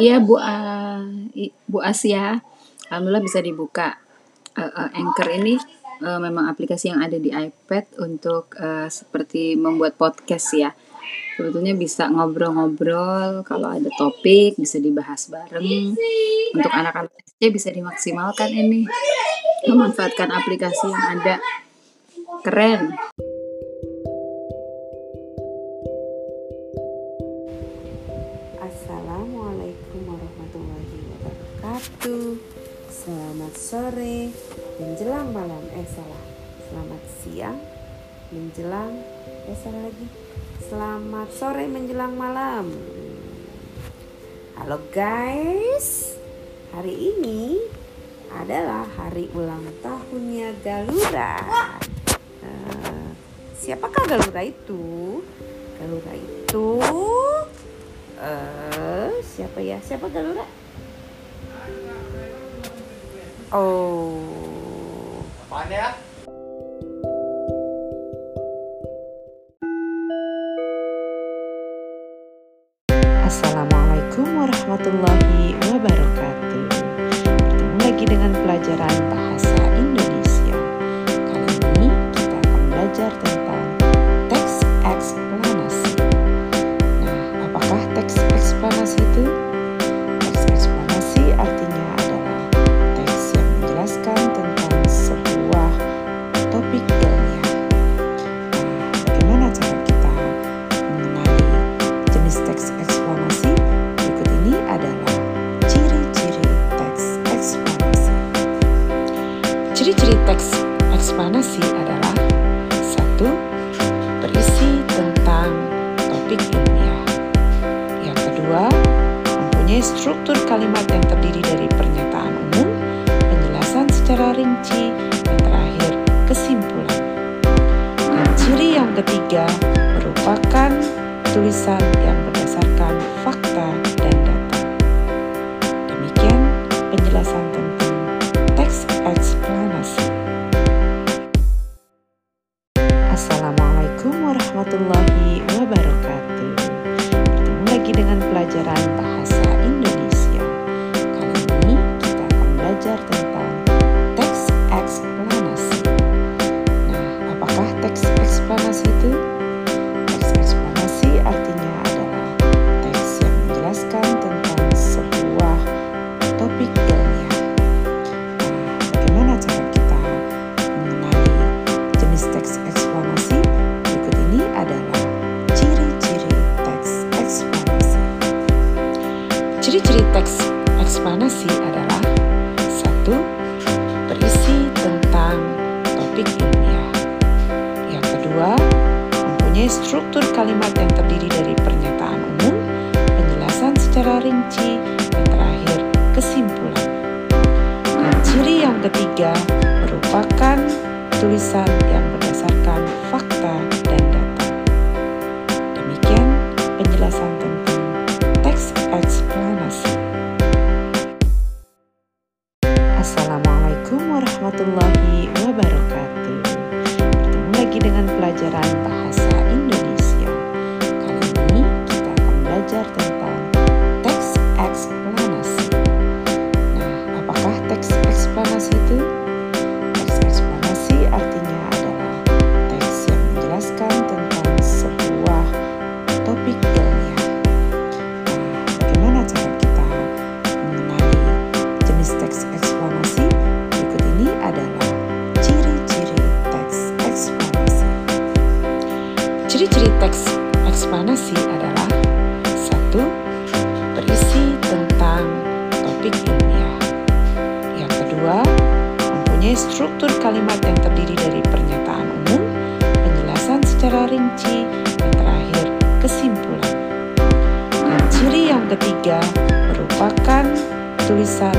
Iya Bu uh, Bu Asia, alhamdulillah bisa dibuka. Uh, uh, Anchor ini uh, memang aplikasi yang ada di iPad untuk uh, seperti membuat podcast ya. Sebetulnya bisa ngobrol-ngobrol, kalau ada topik bisa dibahas bareng. Untuk anak-anak bisa dimaksimalkan ini, memanfaatkan aplikasi yang ada. Keren. Wabarakatuh Selamat sore menjelang malam. Eh salah. Selamat siang menjelang Eh salah lagi. Selamat sore menjelang malam. Halo guys. Hari ini adalah hari ulang tahunnya Galura uh, Siapakah Galura itu? Galura itu uh, Siapa ya? Siapa Galura? Oh. Apaan ya? Assalamualaikum warahmatullahi wabarakatuh. Bertemu lagi dengan pelajaran bahasa struktur kalimat yang terdiri dari pernyataan umum, penjelasan secara rinci, dan terakhir kesimpulan. Dan ciri yang ketiga merupakan tulisan yang berdasarkan fakta dan data. Demikian penjelasan tentang teks eksplanasi. Assalamualaikum warahmatullahi wabarakatuh. Bertemu lagi dengan pelajaran bahasa Ciri-ciri teks eksplanasi adalah satu berisi tentang topik ilmiah. Yang kedua, mempunyai struktur kalimat yang terdiri dari pernyataan umum, penjelasan secara rinci, dan terakhir kesimpulan. Dan ciri yang ketiga merupakan tulisan yang berdasarkan Assalamualaikum warahmatullahi wabarakatuh. Bertemu lagi dengan pelajaran bahasa Indonesia. Eksplanasi adalah satu berisi tentang topik ilmiah. Yang kedua, mempunyai struktur kalimat yang terdiri dari pernyataan umum, penjelasan secara rinci, dan terakhir kesimpulan. Dan ciri yang ketiga merupakan tulisan